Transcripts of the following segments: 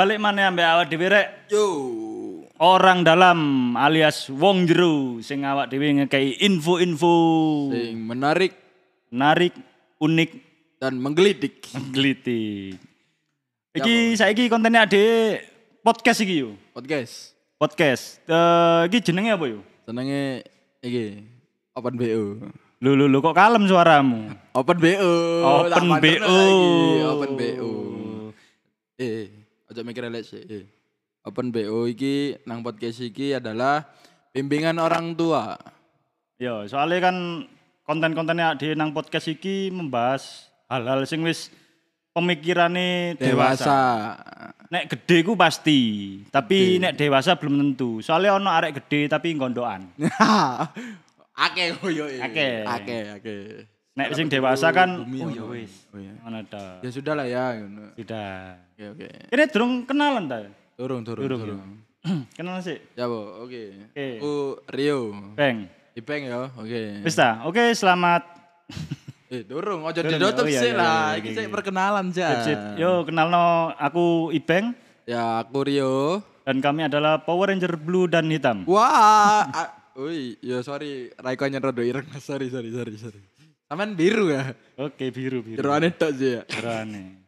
Balik mana ambek awak dhewe rek? Yo. Orang dalam alias wong jero sing awak dhewe ngekei info-info Sing menarik menarik, unik, dan menggelitik. menggelitik. Iki saiki kontennya ade podcast iki yo. Podcast. Podcast. Eh iki jenenge apa yo? Senenge iki Open BO. Lu lu lu kok kalem suaramu? Open BO. Open BO. Open BO. Eh, aja mikir elek sih. Eh. Open BO iki nang podcast iki adalah bimbingan orang tua. Yo, soalnya kan konten-kontennya di nang podcast iki membahas hal-hal sing wis pemikirane dewasa. Dewasa. Nek gede ku pasti, tapi nek dewasa belum tentu. Soalnya ono arek gede tapi gondokan. Ake koyo Ake. Ake, ake. Nek sing dewasa kan Bumi oh ya wis. Oh iya. Mana ta. Ya sudah lah ya. ngono. Sudah. Oke, oke. Ini durung kenalan ta? Turun, turun, Durung, turun. kenalan sih. Ya, Bu. Oke. Oke. Aku Rio. Bang. Ipeng ya. Oke. Wis ta? Oke, selamat Eh, durung, ojo Durung, ditutup iya, sih iya, lah. iya, Iki iya, sik iya. perkenalan aja. Yo, kenalno aku Ibeng Ya, aku Rio. dan kami adalah Power Ranger Blue dan Hitam. Wah, ah, Ui, ya sorry, Raikonya rada ireng. Sorry, sorry, sorry, sorry. Sampean biru ya? Oke, biru biru. Jeroane tok sih ya. Jerone.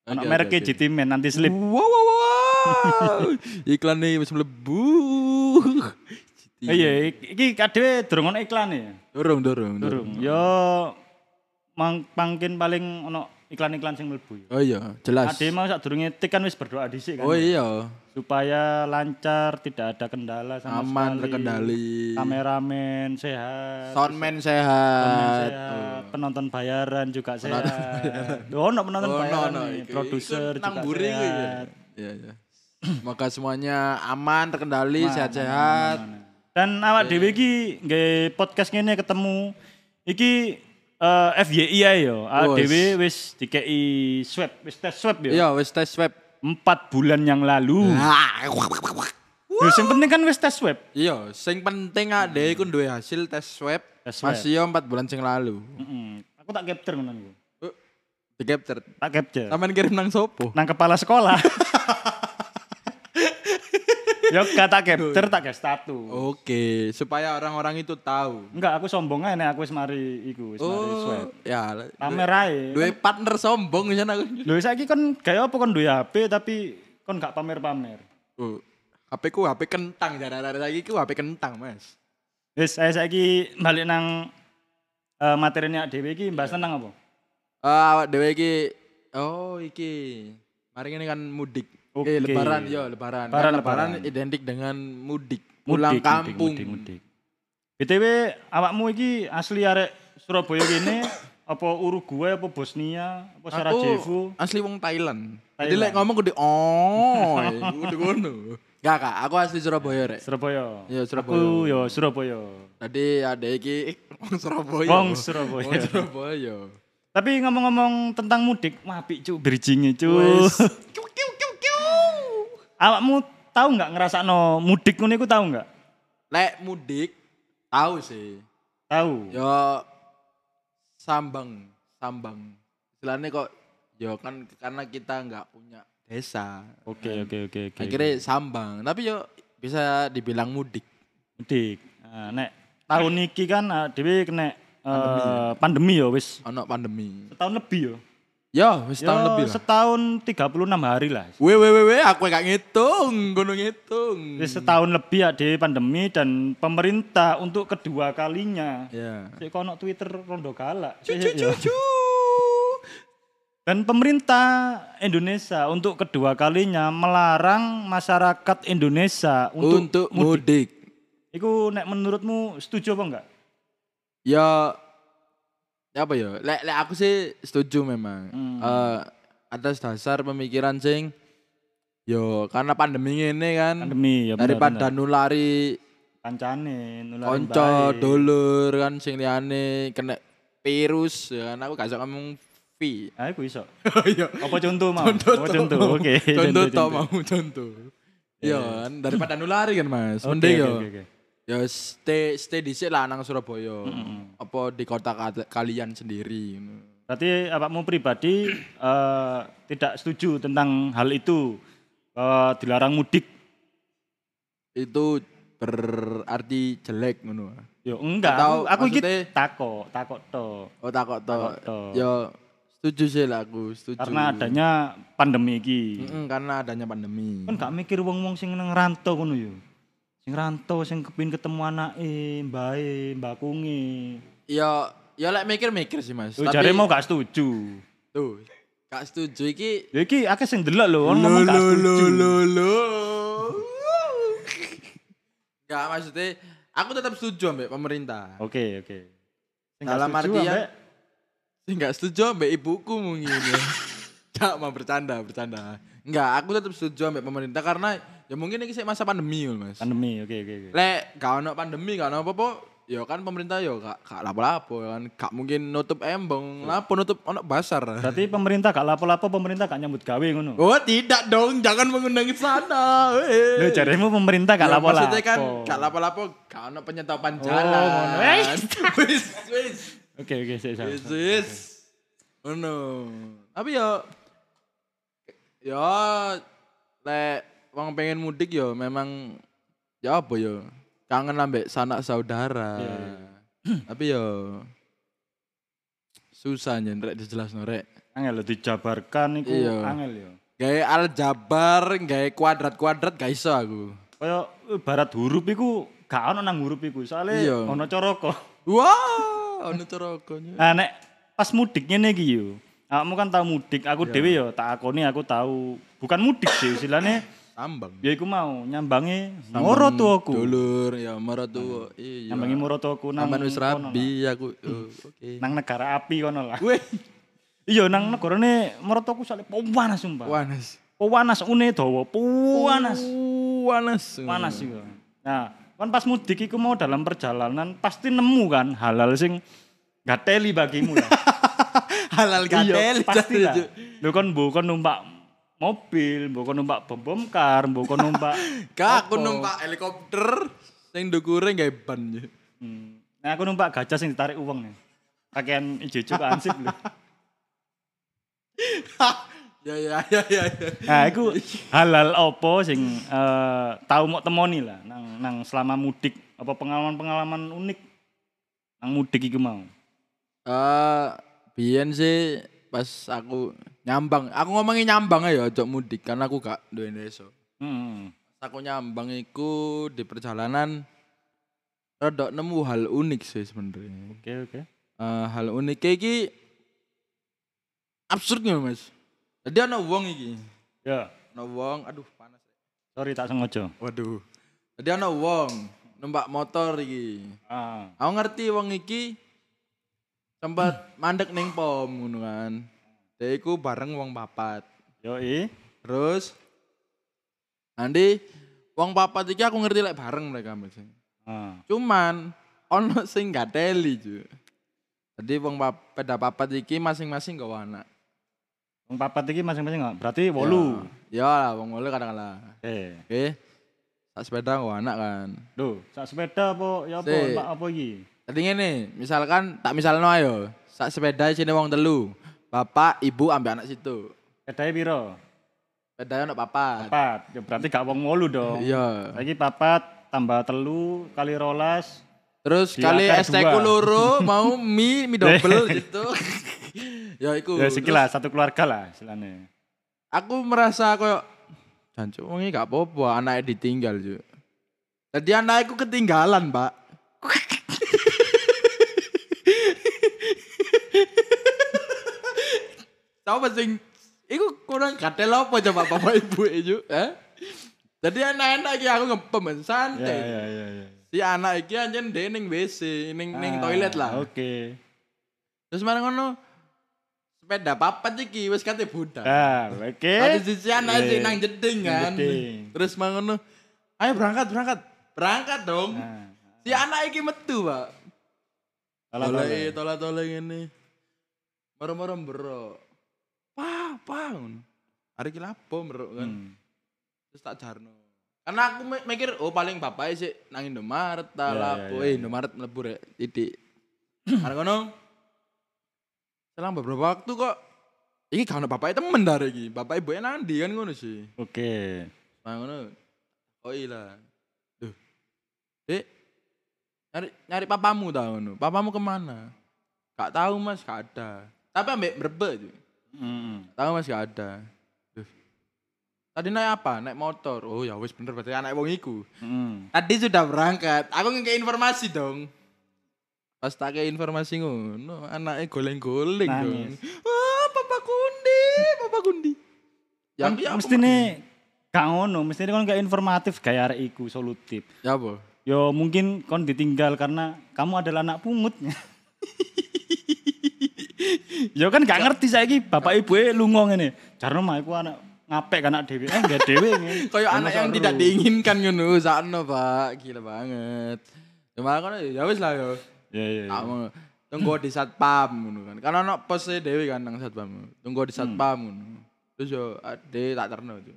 Oke, Ono oke, mereknya. GT Man nanti slip. Wow, wow, wow. Iklan nih wis mlebu. Iya, iki- kadewe durung ono iklan ya. Durung, durung, Durung. Yo mang pangkin paling ono iklan-iklan sing mlebu. ya. Oh iya, jelas. Ade mau sadurunge tik kan wis berdoa dhisik kan. Oh iya, Supaya lancar, tidak ada kendala sama aman sekali. terkendali. Kameramen sehat. Soundman Soundman sehat. sehat, penonton bayaran juga sehat. Oh, ono penonton Oh, no, bayaran no, iki- produser juga buri ya. sehat. Iya, iya. Semoga semuanya aman, terkendali, sehat-sehat. Dan awak dhewe iki podcast ngene ketemu iki eh, FYI yo. Wes. dhewe wis dikei swab, wis tes swab yo. Iya, wis tes swab. Empat bulan yang lalu. Ah. Yo sing penting kan wis tes swab. Iya, sing penting ade iku duwe hasil tes swab. Tes swab. Masih yo 4 bulan sing lalu. Heeh. Aku tak capture ngono iku. Oh, Di capture. Tak capture. Sampean kirim nang sopo? Nang kepala sekolah. Yo gak tak capture tak gawe status. Oke, supaya orang-orang itu tahu. Enggak, aku sombong aja nek aku wis mari iku, wis mari swab. ya. Pamer ae. Duwe partner sombong kan aku. Lho saiki kon gawe apa kon duwe HP tapi kon gak pamer-pamer. Oh, HP ku HP kentang jarang-jarang lagi ku HP kentang, Mas. Wis saya saiki balik nang eh, materinya dhewe iki bahas tentang apa? Ah, awak dhewe iki oh iki. Mari ini kan mudik. Oke. Eh, lebaran yo, lebaran. Lebaran, Kan lebaran lebaran. identik dengan mudik, Mudik, pulang mudik, kampung. Mudik, mudik. BTW awakmu iki asli arek Surabaya kene apa Uruguay apa Bosnia apa Sarajevo? Asli wong Thailand. Jadi Thailand. lek ngomong kudu oh, kudu ngono. Gak, Kak, aku asli Surabaya rek. Surabaya. Iya, Surabaya. Aku yo Surabaya. Tadi ada iki wong Surabaya. Wong Surabaya. Wong Surabaya. Tapi ngomong-ngomong tentang mudik, wah apik cuk bridging cuk. Awakmu tahu nggak ngerasakno mudik ngono iku tahu nggak? Lek mudik tahu sih. Tahu. Yo sambang, sambang. Istilahnya kok yo kan karena kita nggak punya desa. Oke oke oke oke. Akhirnya sambang. Tapi yo bisa dibilang mudik. mudik. Nah, nek tahun iki kan ah, dhewe kena eh, pandemi ya wis Ono pandemi. setahun lebih ya. Yo, wis Ya, tahun lebih lah. setahun 36 hari lah. Weh, weh, weh, aku gak ngitung, gunung ngitung. Wis setahun lebih ya di pandemi dan pemerintah untuk kedua kalinya. Ya. Sik kono Twitter rondo galak. Sik, Cucu, sik, ya. cucu. Dan pemerintah Indonesia untuk kedua kalinya melarang masyarakat Indonesia untuk, Untuk mudik. mudik. Iku nek menurutmu setuju apa enggak? Ya apa ya? Lek, lek aku sih setuju memang. Hmm. Eh, atas dasar pemikiran sing, yo karena pandemi ini kan, Pandemi ya bener, daripada bener. nulari kancane nularin konco, dulur kan sing liyane kena virus ya kan aku gak ngomong V. Ah, iku iso. Iya. Apa contoh mau? Contoh Apa contoh? Oke. Contoh tok mau contoh. Iya kan daripada nulari kan Mas. Mending oke, yo. oke, oke. Ya stay stay dhisik lah nang Surabaya. Mm-mm. Apa di kota ka- kalian sendiri. Berarti awakmu pribadi eh, tidak setuju tentang hal itu. bahwa dilarang mudik. Itu berarti jelek ngono. Yo enggak, Atau aku, aku iki takok, takok to. Oh Takok to. to. Yo setuju sih lah aku, setuju. Karena adanya pandemi iki. Mm-mm, karena adanya pandemi. Kan gak mikir wong-wong sing nang rantau ngono yo. Sing rantau sing kepin ketemu anake, mbae, mbakunge. Ya ya lek mikir-mikir sih Mas. Yo jare mau gak setuju. tuh gak setuju iki Ya iki akeh sing delok lho, wong ngomong gak setuju. lo. Gak maksudnya aku tetap setuju ambek pemerintah. Oke, oke. Sing gak Dalam setuju artian- ambek Sih gak setuju ambek ibuku mungkin ya. Gak mau bercanda, bercanda. Enggak, aku tetap setuju ambek pemerintah karena ya mungkin ini sih masa pandemi loh, Mas. pandemi, oke oke oke. Lek gak ono pandemi, gak ono apa-apa, ya kan pemerintah ya gak gak lapo-lapo ya kan. Gak mungkin nutup embong, lapo nutup ono pasar. Berarti pemerintah gak lapo-lapo, pemerintah gak nyambut gawe ngono. Oh tidak dong, jangan mengundang sana. Lho jaremu pemerintah gak Ya, lapo-lapo. Maksudnya kan gak lapo-lapo, gak ono penyetopan Oh, jalan. Eh. Wis, wis. Oke oke, sik sik. Wis, wis. Ngono. Tapi ya ya lek wong pengen mudik ya memang ya apa ya kangen ambek sanak saudara. Iya, iya. Tapi ya susah nyen rek dijelasno rek. Angel dijabarkan iku Iya. angel yo. Gawe aljabar, gawe kuadrat-kuadrat gak iso aku. Kaya eh, barat huruf iku gak ono nang huruf iku, soalnya Iya. ono coroko. Wah, ono corokonya. Nah nek pas mudik ngene iki yo. Kamu kan tahu mudik, aku dhewe yo tak akoni aku tahu bukan mudik sih istilahnya Tambang. ya iku mau nyambangi moro tuaku. Dulur ya maratuwa. Iya. Nyambangi moro tuaku nang Aman wis rabi aku. Oh, Oke. nang negara api kono lah. Weh, Iya nang negarane moro tuaku sale panas sumpah. panas. Panas une dawa, panas. Panas. Panas iku. Nah, kan pas mudik iku mau dalam perjalanan pasti nemu kan halal sing teli bagimu lah. Halal gatel. pasti lah. Kon mbok kon numpak mobil, mbok numpak bom bom kar, mbok numpak Kak, aku numpak helikopter sing ndukure gawe ban. ya. Hmm. Nah, aku numpak gajah sing ditarik uang nih. Pakaian ijo-ijo kan ansip lho. Ya ya ya ya. ya. Nah, iku halal opo sing eh, tahu mau temoni lah nang nang selama mudik apa pengalaman-pengalaman unik nang mudik iku mau. Eh, biyen sih pas aku nyambang, aku ngomongin nyambang aja ojo mudik karena aku gak duwe desa. Hmm. Aku nyambang iku di perjalanan rada nemu hal unik sih sebenarnya. Oke, oke. Eh, hal unik iki absurd nggak mas? Jadi ana wong iki, Ya, ana wong, aduh panas. sorry tak sengaja. Waduh. Jadi ana wong numpak motor iki. Ah. Aku ngerti wong iki sempat mandek ning pom ngono kan. Dia iku bareng wong papat. Yo i. Terus nanti wong papat iki aku ngerti lek bareng mereka mas. Ah. Cuman ono sing gak teli ju. Jadi wong pap peda papat iki masing-masing gawa anak. Wong papat iki masing-masing nggak? Berarti wolu. Ya lah wong wolu katakanlah. Eh, Oke. Sak sepeda gawa anak kan. Duh, sak sepeda apa ya apa. Pak apa iki? Tadi ngene, misalkan tak misalno ayo, sak sepeda sini wong telu. Bapak, ibu ambek anak situ. Sedae piro? Sepeda ono papat. Papat. Ya berarti gak wong wolu dong. Iya. Lagi papat tambah telu kali rolas. Terus kali ST ku loro mau mie mie double gitu. ya iku. Ya sekilas satu keluarga lah istilahnya. Aku merasa koyo jancuk wong iki gak apa-apa anaknya ditinggal juga. Tadi anakku ketinggalan, Pak. Coba sing iku kurang katel apa coba bapak ibu itu, eh? Jadi anak-anak iki aku ngepem Ya santai. ya ya ya. Si anak iki anjen dia ning WC, ning ning toilet lah. Ah, Oke. Terus marang ngono sepeda papat iki wis kate budak. Ah, oke. Ada sisi anak Eh, sih nang jeding kan. jeding. Terus marang ngono, ayo berangkat berangkat. Berangkat dong. Nah, Si anak iki metu, Pak. Tolak salah. tolak tolak ngene. Merem-merem bro. Pah. ngono. Hari iki lapo bro kan. Hmm. Terus tak jarno. Karena aku mi- mikir oh paling bapak sih nang Indomaret ta Ya, lapo. ya, ya, Eh Indomaret mlebu rek titik. Karena ngono. Selang beberapa waktu kok iki gak ono bapake temen dari iki. Bapak ibu nang ndi kan ngono sih. Oke. Nah ngono. Oh iya. Duh. Dek. Nyari nyari papamu tau ngono. Papamu ke mana? Gak tahu Mas, gak ada. Tapi ambek brebek itu. Mm. Tahu Mas gak ada. Duh. Tadi naik apa? Naik motor. Oh ya wis bener berarti anak wong iku. Mm. Tadi sudah berangkat. Aku ngekei informasi dong. Pas tak kayak informasi ngono, anaknya goleng-goleng dong. Wah, Papa Kundi, Papa Kundi. Ya, Kan ya mesti nih gak ngono, mesti kon gak informatif gaya arek iku solutif. Ya apa? Yo mungkin kon ditinggal karena kamu adalah anak pungut. Yo kan gak ngerti saiki bapak ibu e lunga ngene. Jarno mah iku anak ngapek kan anak dhewe. Eh enggak dhewe ngene. Kayak Ya, anak yang tidak diinginkan ngono, sakno, Pak. Gila banget. Cuma kan ya wis lah yo. Ya ya. ya. Kamu tunggu di satpam ngono kan. Karena ono pose dhewe kan nang satpam. Tunggu di satpam ngono. Terus yo ade tak terno itu.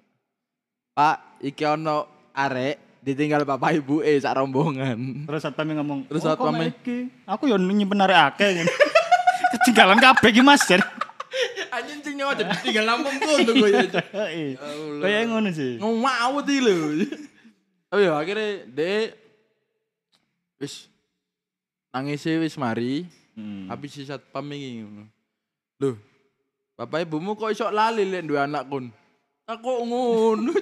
Pak, iki ono arek ditinggal bapak ibu eh sak rombongan. Terus satpam ngomong, Terus "Oh, mek iki? Aku yo nyimpen arek akeh ngene." Ketinggalan kabeh iki Mas. Anjing sing nyawa jadi tinggal kok ya. Heeh. Allah. Kayak ngono sih. Ngawut iki lho. Tapi ya akhirnya dek wis nangis wis mari. Hmm. Habis si satpam iki ngono. Loh, bapak ibumu kok iso lali lek duwe anak kon? Aku ngono.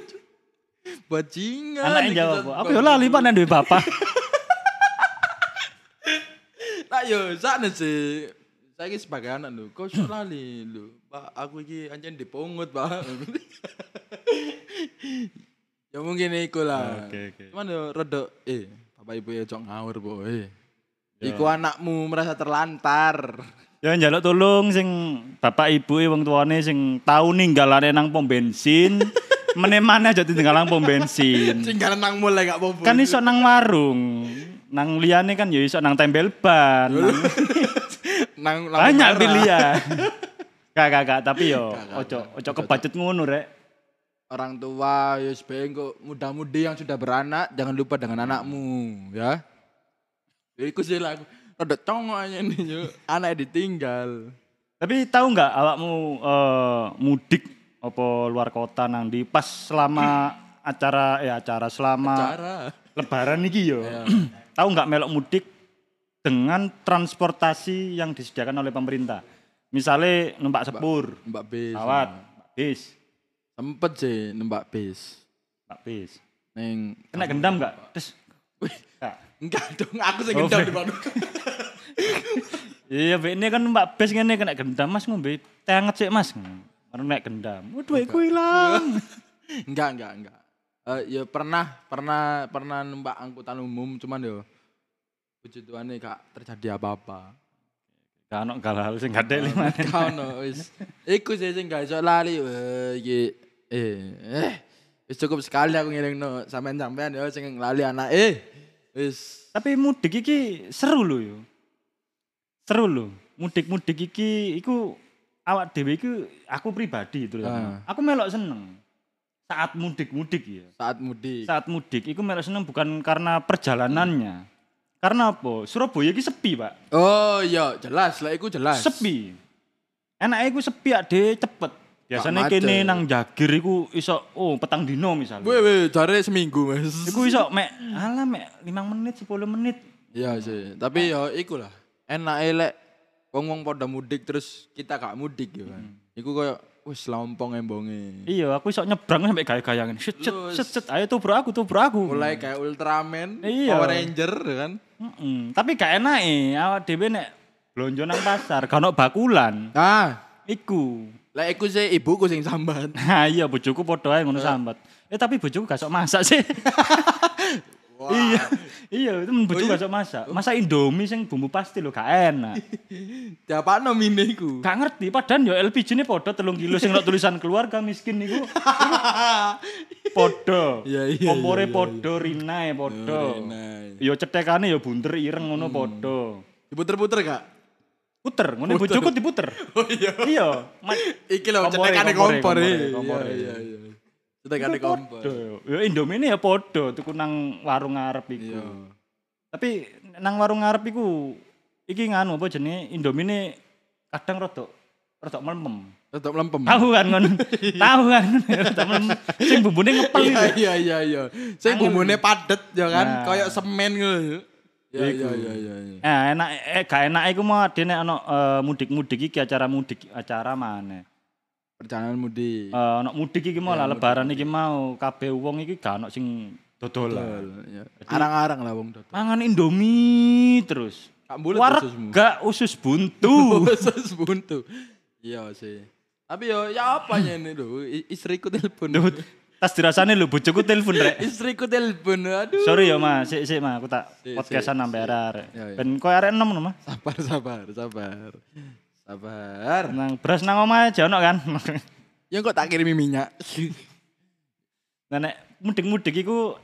Bajingan. Iki jawab, aku yo lali Pak nang duwe bapak. Tak yo sakne sih. Saya ini sebagai anak lho, iso lali lho. Pak, aku iki anjen dipungut, Pak. ya mungkin iku lah. Oke, oke. Cuman yo rada eh bapak ibu ya cok ngawur, boy. Ya. Iku anakmu merasa terlantar. Ya njaluk tolong sing bapak ibu e wong tuane sing tau ninggalane nang pom bensin. Meneh-meneh aja tinggal nang pom bensin. Tinggal nang mulai gak apa-apa. kan iso nang warung. Nang liyane kan ya iso nang tembel ban. nang- nang banyak pilihan. Gak gak gak tapi yo ojo ojo kebacut ngono rek. Orang tua ya sebaiknya kok muda-mudi yang sudah beranak jangan lupa dengan anakmu ya. Ya iku sih lah. Rada congok aja nih yo. Anak ditinggal. Tapi tahu nggak awakmu eh, mudik apa luar kota nang di pas selama acara eh acara selama Cara. lebaran iki yo. Iya. tahu nggak melok mudik dengan transportasi yang disediakan oleh pemerintah. Misalnya numpak sepur, Mbak bis. pesawat, bis, Sempet sih numpak bis. numpak bis. Neng Kena gendam nggak? Terus, Nggak. enggak dong, aku sing Oh, gendam di mana. Iya, ini kan numpak bis ngene kena gendam Mas ngombe teh anget sik Mas. Karena naik gendam. Waduh, iku hilang. enggak, enggak, enggak. Eh ya pernah, pernah, pernah numpak angkutan umum cuman yo puji Tuhan gak terjadi apa-apa. Kan ono hal sing gak ada lima. Kau no, wis. Iku sih sing gak iso lali. Iki eh eh wis cukup sekali aku ngelingno sampean-sampean yo sing lali anak eh. Wis Tapi mudik iki seru lho yo. Seru lho. Mudik-mudik iki iku awak dhewe iku aku pribadi itu Ah. Aku melok seneng. Saat mudik-mudik ya. saat mudik. Saat mudik iku melok seneng bukan karena perjalanannya. Karena apa? Surabaya iki sepi, Pak. Oh iya, jelas lah iku jelas. Sepi. Enake iku sepi ade cepet. Biasanya kene nang Jagir iku iso oh petang dino misalnya. Weh weh, jare seminggu, Mas. Iku iso mek alah mek 5 menit 10 menit. Iya sih, tapi ya iku lah. Enak elek wong-wong pada mudik terus kita gak mudik ya kan. Iku koyo wis lompong embonge. Iya, aku iso nyebrang sampai gaya-gayangan. Set set set set ayo tuh bro aku tuh bro aku. Mulai kayak Ultraman, Iya. Power Ranger ya kan. Mm-mm. Tapi gak enak eh, awak dhewe nek blonjo nang pasar, gak ono bakulan. Nah, Iku. lah iku sih ibuku sing sambat. Nah iya bojoku padha ae ngono sambat. Eh tapi bojoku gak sok masak sih. Iya. Iya, itu bojoku gak sok masak. Masak Indomie sing bumbu pasti lho gak enak. Diapakno mine iku? Gak ngerti padahal yo LPG ini padha 3 kilo sing tulisan keluarga miskin niku. Padha. Iya, iya, Kompore iya, iya, padha, rinae padha. Rinae. Yo cetekane yo bunter ireng Hmm. ngono padha. Diputer-puter gak? Puter, ngene bojoku diputer. Oh iya. Iya, Iki lho cetekane kompor. Iya iya iya. Cetekane Iku kompor. Ya Indomie ini ya padha tuku nang warung ngarep iku. Iya. Tapi nang warung ngarep iku iki nganu apa jenenge Indomie ini kadang rada rada melem. Tetep lempem. Tahu kan ngono. Tahu kan. Rada mlem- Sing bumbune ngepel Iya iya iya iya. Sing bumbune padet ya kan, Nah. kayak semen ngono. Iya Iku. iya iya iya. iya. Nah, enak eh gak enak iku mau dene ana eh, mudik-mudik iki acara mudik acara mana? Perjalanan mudik. Eh ana mudik iki mau Ya, lah lebaran iki mau kabeh wong iki gak ana sing dodolan. Iya. Arang-arang lah wong dodol. Mangan Indomie terus. Bulet Wareg ususmu. gak usus buntu. Khusus buntu. Iya sih. Tapi yo ya apanya ini lho, istriku telepon. Tas dirasane lho bojoku telepon rek. Istriku telepon. Aduh. Sorry ya Mas, sik sik Mas, aku tak podcastan sik. arek. Ya, ya. Ben koyo arek enom no, Mas. Sabar sabar sabar. Sabar. Nang beras nang omah aja ono kan. Ya kok tak kirimi minyak. Nah nek mudik-mudik iku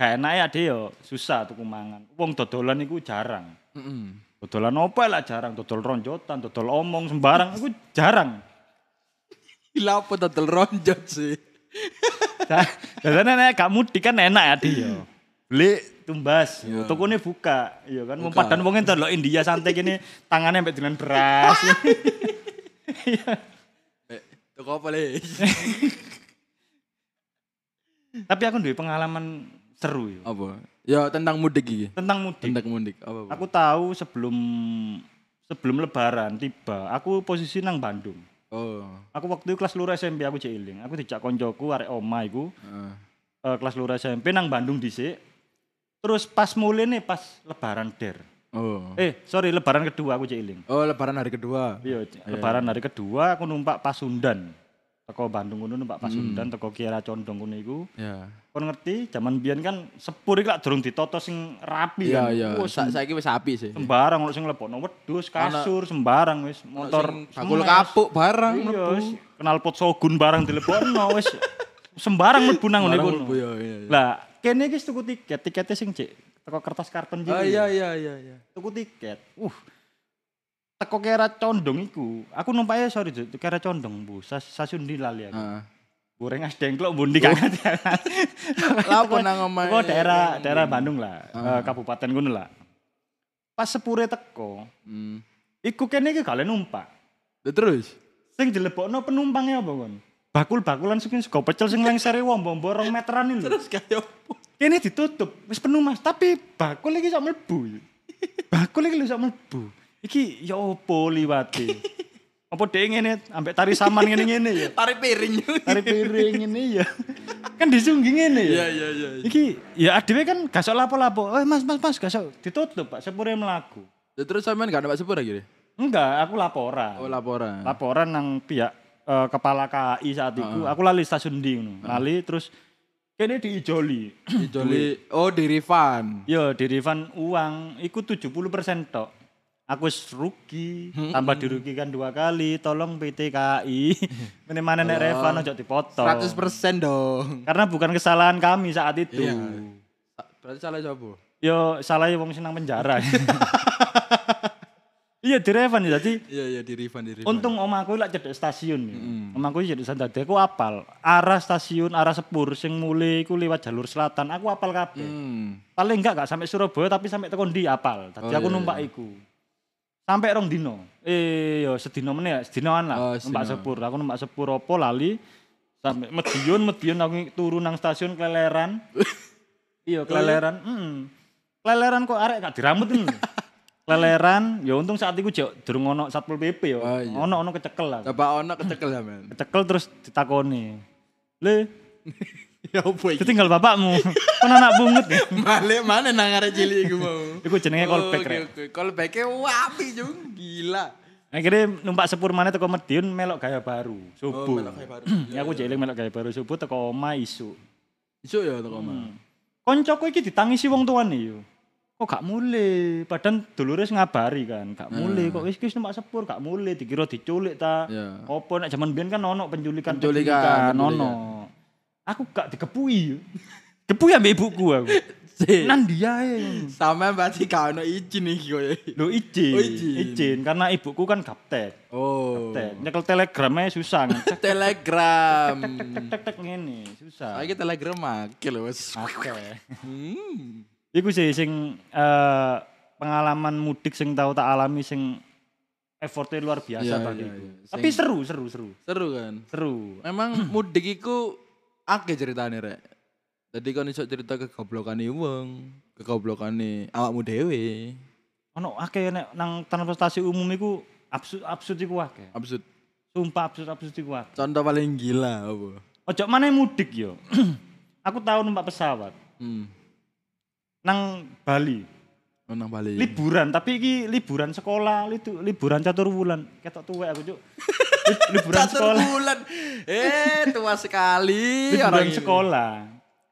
gak enak ya ade yo susah tuku mangan. Wong dodolan iku jarang. Heeh. Dodolan opo lah jarang, dodol ronjotan, dodol omong sembarang iku jarang. Gila apa total ronjot sih. Biasanya nek gak mudik kan enak ya ade yo. Beli tumbas, Iya. tokone buka, iya kan. Wong padan wong lho India santai gini, tangannya mbek dengan beras. Eh, toko apa le? Tapi aku duwe pengalaman seru yo. apa? Ya tentang mudik iki. Tentang mudik. Tentang mudik apa? apa? Aku tahu sebelum sebelum lebaran tiba, aku posisi nang Bandung. Oh. Aku waktu itu kelas lurah SMP aku cilik. Aku dijak koncoku arek oma iku Heeh. eh, kelas lurah SMP nang Bandung dhisik. Terus pas mulai nih pas lebaran der. Oh. Eh, sorry lebaran kedua aku cilik. Oh, lebaran hari kedua. Iya, lebaran hari kedua aku numpak Pasundan. Teko Bandung ngono numpak Pasundan, teko Kiara Condong ngono iku. Ya. Kon ngerti, zaman biyen kan sepur iki lak durung ditoto sing rapi Iya kan. iya. Wah, Sa saiki wis api sih. sembarang ono sing lebokno wedhus, kasur, sembarang wis motor bakul kapuk barang Iya, mlebu. kenal pot sogun barang dilebokno wis sembarang mlebu nang ngene kono. iya, iya, iya. Lah, kene iki wis tuku tiket, tiketnya sing cek teko kertas karton Oh iki. iya iya iya iya. Tuku tiket. Uh. Teko kira condong iku. Aku numpake sorry Juk, kira condong, Bu. Sas- Stasiun di lali aku. Heeh. Goreng as dengklok bundi kan. Lapo nang omahe? Pokok daerah daerah Bandung lah, eh, kabupaten ngono lah. Pas sepure teko, Hmm. iku kene iki kalian numpak. Lah terus? Sing dilebokno penumpangnya apa kon? Bakul-bakulan sing sego pecel sing lengsere wombo-wombo rong meteran lho. Terus kayak apa? Kene ditutup, wis penuh Mas, tapi bakul iki sak mlebu. Bakul iki lho sak mlebu. Iki ya opo liwate? Apa dhek ngene ambek tari saman ngene-ngene ya. Tarik piring. Tari piring ngene ya. Kan disunggi ngene ya. Iya iya iya. Iki ya adewe kan gak sok lapo-lapo. Eh Mas, Mas, Mas, gak sok ditutup Pak, sepure mlaku. Lah terus sampean gak ada sepur lagi deh? Enggak, aku laporan. Oh laporan. laporan nang pihak eh, kepala KAI saat itu. Aku lali stasiun di ngono. Lali terus kene diijoli. Dijoli. Oh di refund. Yo, di refund uang iku 70% tok. Aku rugi, tambah dirugikan dua kali. Tolong PT KAI. Mene mana nek refund ojo dipotong. 100% dong. Karena bukan kesalahan kami saat itu. Iya. Berarti salah siapa? Yo, salahnya wong senang penjara. iya, di refund ya. Jadi Iya iya di di. Untung omahku lak cedek stasiun. ya. Omahku cedek stasiun. Aku apal arah stasiun, arah sepur sing mulai iku lewat jalur selatan. Aku apal kabeh. Hmm. Paling enggak gak sampai Surabaya tapi sampai tekan di apal. Dadi Oh, aku iya, numpak iku. Sampai rong dino. Eh yo sedino meneh ya, sedinoan lah. Oh, numpak sepur. Aku numpak sepur opo lali sampai Medion, Medion aku turun nang stasiun keleleran. iya, keleleran. Mm. Keleleran kok arek gak dirambut ini. keleleran, ya untung saat itu jauh durung ono Satpol PP ya. Oh, iya. Ono ono kecekel lah. Coba ono kecekel sampean. Kecekel terus ditakoni. Le, Ya opo iki? ditinggal bapakmu. Kan anak bungut ya. Balik mana nang arek cilik iku mau. Iku jenenge callback Oke, rek. oke. Callback-e wapi jung gila. Akhirnya numpak sepur mana teko Medion melok gaya baru subuh. melok gaya baru. ya aku jeling melok gaya baru subuh teko oma isu. Isu ya toko omah. Koncoku iki ditangisi wong tuane yo. Kok gak mulai, padahal dulure ngabari kan, gak mulai kok wis wis numpak sepur gak mulai dikira diculik ta. Ya. Opo nek zaman biyen kan ono penculikan Penculikan, penculikan ono. Aku gak dikepui. Kepui ambek ibuku aku. Nan dia ya. Sampean berarti gak ono izin iki kowe. Lo izin, Oh, izin. izin karena ibuku kan gaptek. Oh. Gaptek. Nyekel telegramnya susah. Telegram. tek tek tek tek ngene, susah. Saiki telegram make lho wis. Oke. Hmm. Iku sih sing eh, pengalaman mudik sing tau tak alami sing effortnya luar biasa Iya, tadi. iya, iya. Tapi seru, seru, seru. Seru kan? Seru. Memang mudik iku akeh ceritane rek. Jadi kan iso cerita kegoblokane wong, kegoblokane awakmu dhewe. Ono akeh nek nang transportasi umum iku absurd absurd iku akeh. Absurd. Sumpah absurd absurd iku akeh. Contoh paling gila apa? Ojo mana mudik yo. Aku tahu numpak pesawat Hmm. Nang Bali. Oh, nang Bali. Liburan, tapi iki liburan sekolah, litu, liburan catur bulan. Ketok tuwek aku, Cuk. Li- liburan Catur sekolah. bulan. Eh, tua sekali Liburan ini. sekolah.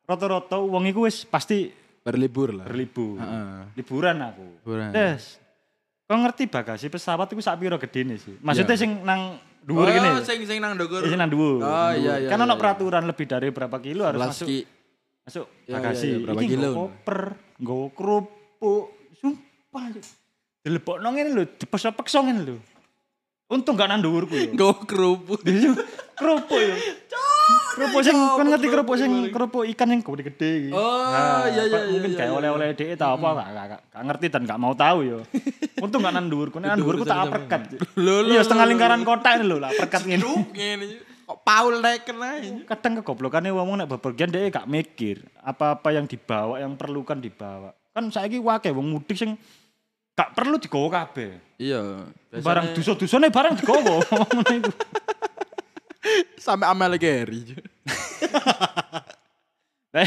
Rata-rata wong iku wis pasti Berlibur lah. berlibur. Heeh. Liburan aku. Liburan. Des. Kau ngerti bagasi pesawat iku sak piro gedene sih? Maksudnya Iya. sing nang dhuwur oh, gini. sing sing nang ndukur. Sing nang dhuwur. Oh, iya, iya, Kan iya, ono iya. peraturan lebih dari berapa kilo harus Belas masuk ki. Masuk Iya, bagasi. iya, iya, berapa kilo? koper, nggo kerupuk, sumpah. Dilebokno ngene lho, dipeksa-peksa ngene lho. Untung gak nang dhuwurku yo. Go kerupuk. kerupuk yo. Kerupuk sing kon ngerti kerupuk sing kerupuk ikan yang gede-gede. Oh, iya, iya, iya, Mungkin iya, kayak iya. oleh-oleh dhek ta apa gak, gak, gak, gak ngerti dan gak mau tahu yo. Untung gak nang dhuwurku, nek nang dhuwurku tak lho, Iya, setengah lingkaran kotak ini lho, lah ngene. Truk ngene. Kok Paul naikin aja. kadang kegoblokane wong nek bepergian dia gak mikir apa-apa yang dibawa yang perlukan dibawa kan saiki wake wong mudik sing gak perlu digawa kabeh Iya. barang duso-dusone barang iku sampai amel Gary. Lah,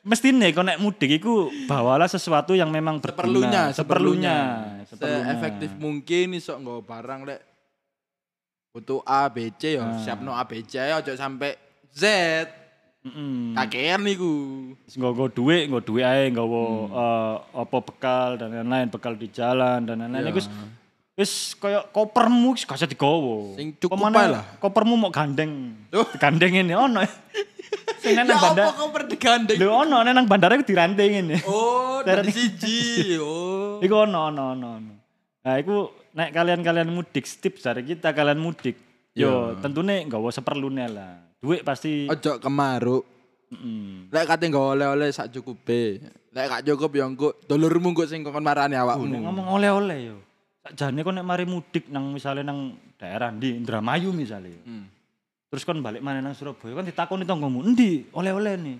mestine kok nek mudik iku bawalah sesuatu yang memang berguna Seperlunya, seperlunya seperlunya. seperlunya efektif mungkin iso nggawa barang lek butuh A B C ya Ah. siapno A B C aja sampai Z. Heeh. Kakean niku. nggo dhuwit, nggo dhuwit ae, nggawa Hmm. eh, apa bekal dan lain-lain, bekal di jalan dan lain-lain. Iya. Iku wis wis kaya kopermu wis gak usah digawa. Sing cukup Pemane ae lah. Kopermu mau gandeng. Oh. Gandeng ini ono. Sing nang Ya bandara. apa kau perdigandeng? Lho ono nang bandara iku diranting ngene. Oh, dari siji. Oh. Iku ono ono. ono. Nah, iku nek kalian-kalian mudik, tips dari kita kalian mudik. Yo, Iya. tentunya nggawa seperlune lah. Duit pasti Ojo kemaruk. mm, Lek kate nggawa oleh-oleh sak cukupe. Lek gak cukup ya engko dulurmu engko sing kon marani awakmu. ngomong oleh-oleh yo. Sakjane kok nek mari mudik nang misalnya nang daerah di Indramayu misalnya. Hmm. Terus kon balik mana nang Surabaya kan ditakoni tanggomu, "Endi oleh-oleh nih?"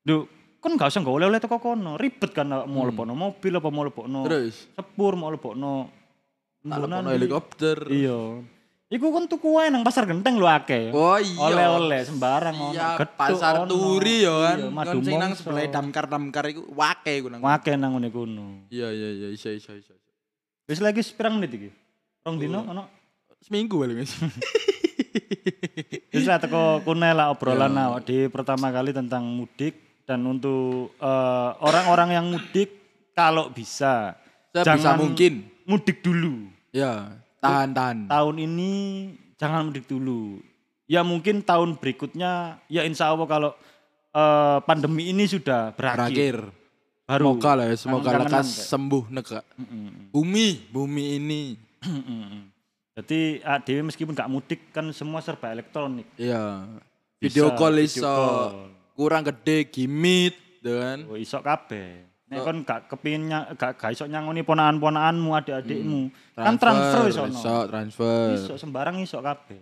Duh, kon gak usah nggawa oleh-oleh teko kono. Ribet kan mau lebokno mobil apa mau lebokno Terus sepur mau lebokno di- helikopter. Iya. Iku kan tuku wae nang pasar genteng lho akeh. Oh iya. Oleh-oleh sembarang ono. Iya, pasar ono. turi ya kan. Iya, madu sing nang sebelah damkar-damkar iku wake iku nang. Wake nang ngene kono. Iya iya iya iso iso iso. iso. Wis lagi sepirang menit iki? Rong dino ono. Seminggu paling Mas. Wis lah teko kune lah obrolan Iya. awak di pertama kali tentang mudik dan untuk eh, orang-orang yang mudik kalau bisa Sebisa mungkin. Mudik dulu. Ya, tahan-tahan. Tahun ini jangan mudik dulu. Ya mungkin tahun berikutnya ya insya Allah kalau eh, pandemi ini sudah berakhir. Terakhir. Baru. Semoga lah ya, semoga lekas sembuh neka. Bumi, bumi ini. Jadi Dewi meskipun gak mudik kan semua serba elektronik. Iya. Bisa Video call iso kurang gede gimit, kan? Oh iso kabeh. Nek kon gak nya- gak gak iso nyangoni ponakan-ponakanmu, adik-adikmu. Kan transfer iso. iso transfer. Iso sembarang iso kabeh.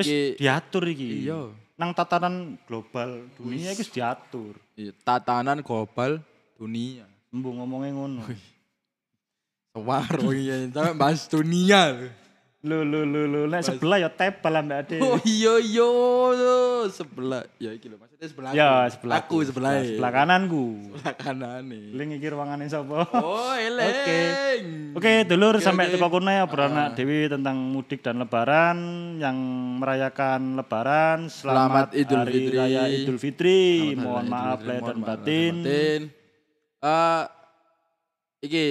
Wis diatur iki. iya. Nang tatanan global dunia iki diatur. iya, tatanan global dunia. Embu ngomongnya ngono. Sewaro iya, sampai bahas dunia. Lho lho lho lho nek sebelah ya tebal ambek adik. Oh iya iya sebelah. Ya iki lho maksudnya sebelah. Ya sebelah. Aku sebelah. Sebelah kananku. Sebelah kanan nih. Link iki ruangane sapa? Oh, eleng. Oke, dulur Oke, sampai oke. teko kono ya beranak Dewi tentang mudik dan lebaran yang merayakan lebaran selamat, Selamat Idul hari Fitri. raya Idul Fitri. Selamat Mohon maaf lahir dan batin. batin. Eh, iki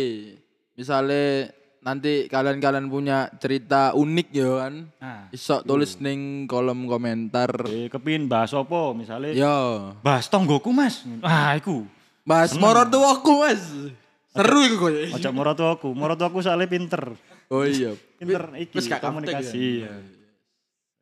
misalnya nanti kalian-kalian punya cerita unik ya kan. Nah, Iso tulis ning kolom komentar. eh, kepin bahas apa misalnya Yo, bahas tonggoku mas. Ah, iku. Mas moro tuaku Mas. Seru iku koyo. Ojo morotuaku, morotuaku soalnya pinter. Oh iya. Pinter iki gak komunikasi. kaptek ya?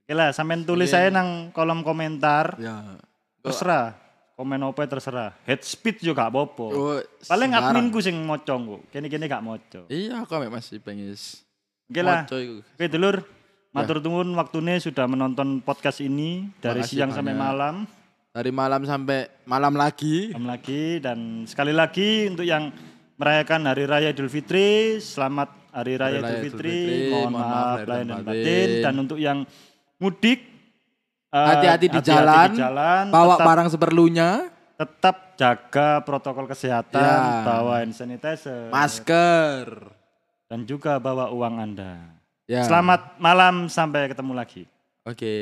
Oke lah, sampean tulis saya nang kolom komentar. Ya. Terserah. Komen apa terserah. Head speed juga gak apa-apa. Oh, Paling adminku sing moco kok. Kene-kene gak moco. Iya, aku ambek Mas Ipeng is. Oke lah. Oke dulur, matur nuwun waktunya sudah menonton podcast ini dari Makasih siang sampai banyak. malam. Dari malam sampai malam lagi. Malam lagi dan sekali lagi untuk yang merayakan Hari Raya Idul Fitri, selamat Hari Raya, Hari Raya Idul Idul Fitri. Fitri, Mohon mohon maaf maaf lahir dan batin. Dan untuk yang mudik, Hati-hati di jalan, di jalan, Bawa tetap, barang seperlunya, tetap jaga protokol kesehatan, Ya. bawa hand sanitizer, masker. dan juga bawa uang Anda. Ya. Selamat malam, sampai ketemu lagi. Oke.